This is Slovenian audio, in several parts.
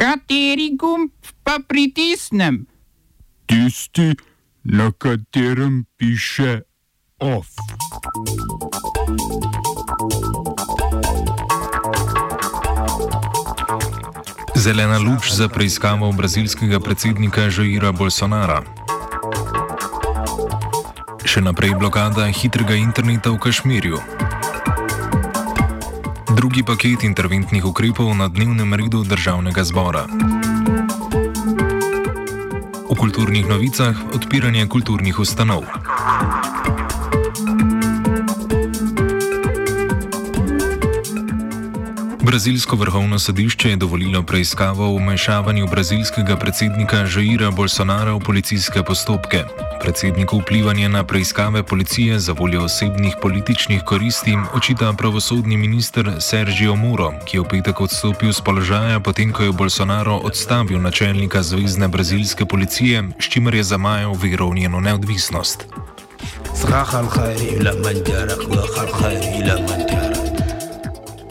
Kateri gumb pa pritisnem? Tisti, na katerem piše OF. Zelena luč za preiskavo brazilskega predsednika Jaira Bolsonara. Še naprej blokada hitrega interneta v Kašmirju. Drugi paket interventnih ukrepov na dnevnem redu državnega zbora. V kulturnih novicah odpiranje kulturnih ustanov. Brazilsko vrhovno sodišče je dovolilo preiskavo o vmešavanju brazilskega predsednika Jaira Bolsonara v policijske postopke. Predsedniku vplivanje na preiskave policije za voljo osebnih političnih koristi očita pravosodni minister Sergio Muro, ki je v petek odstopil z položaja, potem ko je Bolsonaro odstavil načelnika zvezdne brazilske policije, s čimer je zamajal vero v njeno neodvisnost. Zrahal, hajri, la manjara, hajri, hajri, la manjara.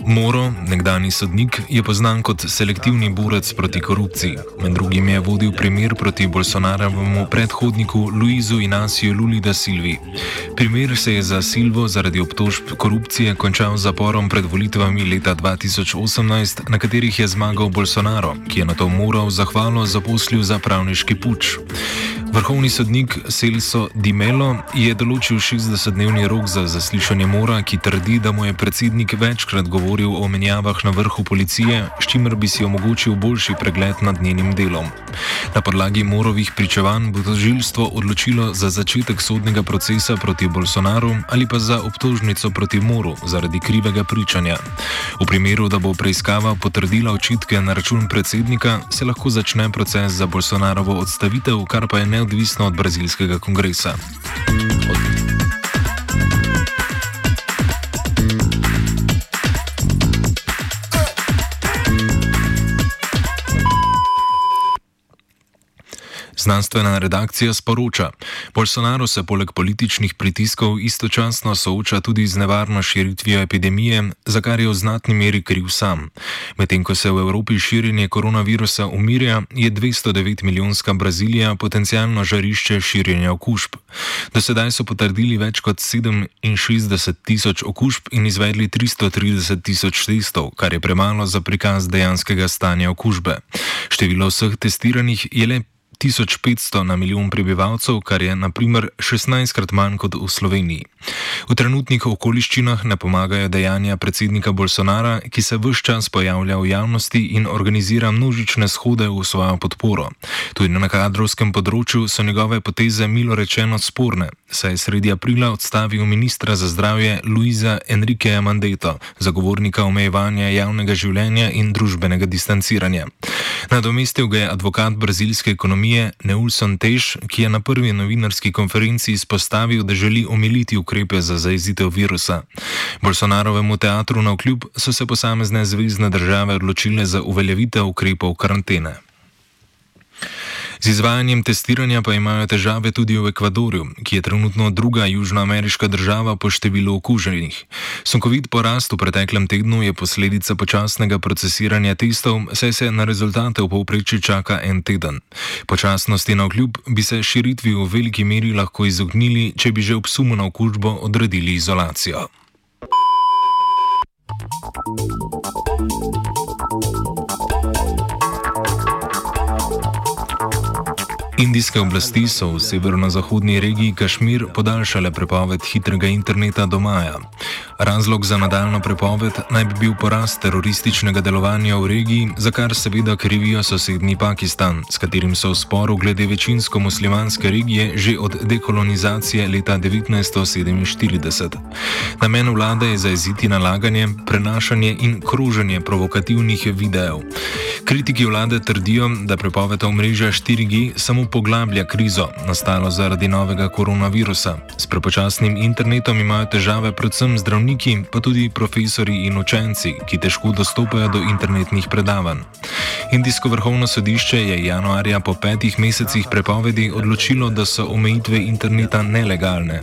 Moro, nekdani sodnik, je poznan kot selektivni borec proti korupciji. Med drugim je vodil primer proti Bolsonarovemu predhodniku Luizu Inaciju Luli da Silvi. Primer se je za Silvo zaradi obtožb korupcije končal z zaporom pred volitvami leta 2018, na katerih je zmagal Bolsonaro, ki je na to Moro zahvalo zaposlil za pravniški puč. Vrhovni sodnik Celso Di Melo je določil 60-dnevni rok za zaslišanje Mora, ki trdi, da mu je predsednik večkrat govoril o menjavah na vrhu policije, s čimer bi si omogočil boljši pregled nad njenim delom. Na podlagi Morovih pričevanj bo tožilstvo odločilo za začetek sodnega procesa proti Bolsonaru ali pa za obtožnico proti Moru zaradi krivega pričanja. V primeru, da bo preiskava potrdila očitke na račun predsednika, se lahko začne proces za Bolsonarovo odstavitev, kar pa je ne neodvisno od brazilskega kongresa. Znanstvena redakcija sporoča: Bolsonaro se poleg političnih pritiskov istočasno sooča tudi z nevarno širitvijo epidemije, za kar je v znatni meri kriv sam. Medtem ko se v Evropi širjenje koronavirusa umirja, je 209 milijonska Brazilija potencijalno žarišče širjenja okužb. Do sedaj so potrdili več kot 67 tisoč okužb in izvedli 330 tisoč testov, kar je premalo za prikaz dejanskega stanja okužbe. Število vseh testiranih je le 1500 na milijon prebivalcev, kar je naprimer 16 krat manj kot v Sloveniji. V trenutnih okoliščinah ne pomagajo dejanja predsednika Bolsonara, ki se vse čas pojavlja v javnosti in organizira množične shode v svojo podporo. Tudi na kadrovskem področju so njegove poteze milo rečeno sporne, saj je sredi aprila odstavil ministra za zdravje Luisa Enriqueja Mandeto, zagovornika omejevanja javnega življenja in družbenega distanciranja. Nadomestil ga je advokat brazilske ekonomije ekonomije Neulson Tež, ki je na prvi novinarski konferenci izpostavil, da želi omiliti ukrepe za zaezitev virusa. Bolsonarovemu teatru na vkljub so se posamezne zvezdne države odločile za uveljavitev ukrepov karantene. Z izvajanjem testiranja pa imajo težave tudi v Ekvadorju, ki je trenutno druga južnoameriška država po številu okuženih. Sunkovit porast v preteklem tednu je posledica počasnega procesiranja testov, saj se na rezultate v povprečju čaka en teden. Počasnosti na okljub bi se širitvi v veliki meri lahko izognili, če bi že ob sumu na okužbo odredili izolacijo. Indijske oblasti so v severno-zahodni regiji Kašmir podaljšale prepoved hitrega interneta do maja. Razlog za nadaljno prepoved naj bi bil porast terorističnega delovanja v regiji, za kar seveda krivijo sosednji Pakistan, s katerim so v sporu glede večinsko muslimanske regije že od dekolonizacije leta 1947. Namen vlade je zaeziti nalaganje, prenašanje in kroženje provokativnih videov. Kritiki vlade trdijo, da prepoved omrežja 4G samo poglablja krizo, nastalo zaradi novega koronavirusa. S prepočasnim internetom imajo težave predvsem zdravniki, pa tudi profesori in učenci, ki težko dostopajo do internetnih predavanj. Indijsko vrhovno sodišče je januarja po petih mesecih prepovedi odločilo, da so omejitve interneta nelegalne.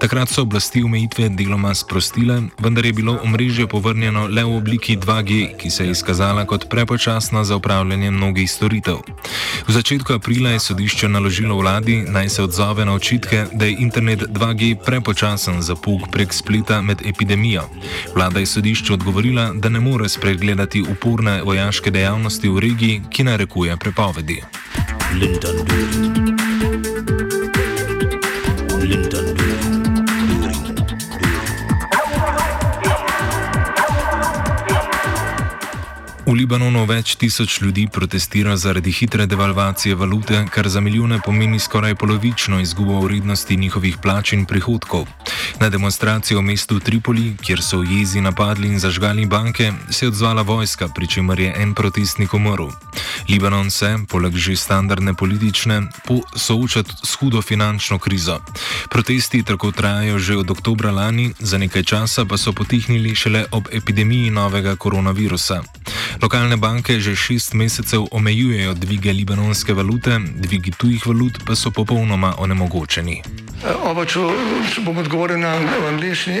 Takrat so oblasti omejitve deloma sprostile, vendar je bilo omrežje povrnjeno le v obliki 2G, ki se je izkazala kot prepočasno zadostna za upravljanje mnogih storitev. V začetku aprila je sodišče naložilo vladi naj se odzove na očitke, da je internet 2G prepočasen za puk prek splita med epidemijo. Vlada je sodišču odgovorila, da ne more spregledati uporne vojaške dejavnosti v regiji, ki narekuje prepovedi. Lindon, V Libanonu več tisoč ljudi protestira zaradi hitre devalvacije valute, kar za milijone pomeni skoraj polovično izgubo vrednosti njihovih plač in prihodkov. Na demonstracijo v mestu Tripoli, kjer so v jezi napadli in zažgali banke, se je odzvala vojska, pri čemer je en protestnik umrl. Libanon se, poleg že standardne politične, sooča s hudo finančno krizo. Protesti tako trajajo že od oktobra lani, za nekaj časa pa so potihnili šele ob epidemiji novega koronavirusa. Lokalne banke že šest mesecev omejujejo dvige libanonske valute, dvigi tujih valut pa so popolnoma onemogočeni. Oba, če, če bom odgovoril na angliški.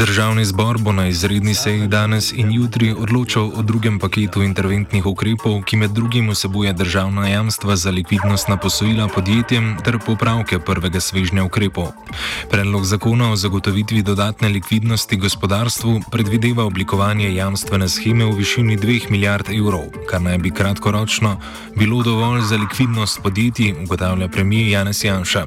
Državni zbor bo na izredni seji danes in jutri odločal o drugem paketu interventnih ukrepov, ki med drugim vsebuje državna jamstva za likvidnostna posojila podjetjem ter popravke prvega svežnja ukrepov. Predlog zakona o zagotovitvi dodatne likvidnosti gospodarstvu predvideva oblikovanje jamstvene scheme v višini 2 milijard evrov, kar naj bi kratkoročno bilo dovolj za likvidnost podjetij, ugotavlja premijer Janez Janša.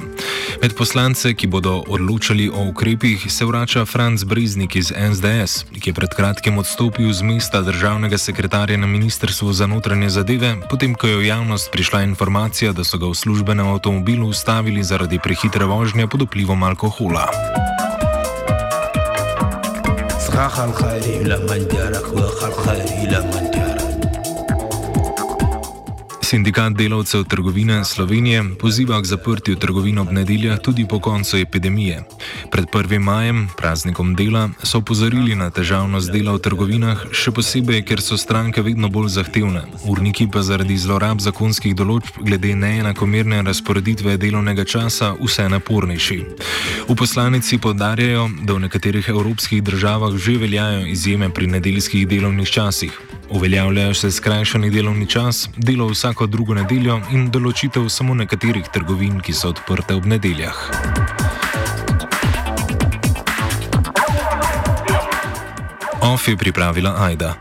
Med poslance, ki bodo odločali o ukrepih, se vrača Franz Brez. Breznik iz SDS, ki je pred kratkim odstopil z mesta državnega sekretarja na Ministrstvu za notranje zadeve, potem ko je v javnost prišla informacija, da so ga v službenem avtomobilu ustavili zaradi prehitre vožnje pod vplivom alkohola. Zahal, hajri, la, mandjara, hvala, hajri, la, mandjara. Sindikat delavcev trgovine Slovenije poziva k zaprtju trgovin ob nedeljah tudi po koncu epidemije. Pred 1. majem, praznikom dela, so opozorili na težavnost dela v trgovinah, še posebej, ker so stranke vedno bolj zahtevne, urniki pa zaradi zlorab zakonskih določb glede neenakomerne razporeditve delovnega časa vse napornejši. V poslanici podarjajo, da v nekaterih evropskih državah že veljajo izjeme pri nedeljskih delovnih časih. Uveljavljajo se skrajšani delovni čas, delo vsako drugo nedeljo in določitev samo nekaterih trgovin, ki so odprte ob nedeljah. OF je pripravila Aida.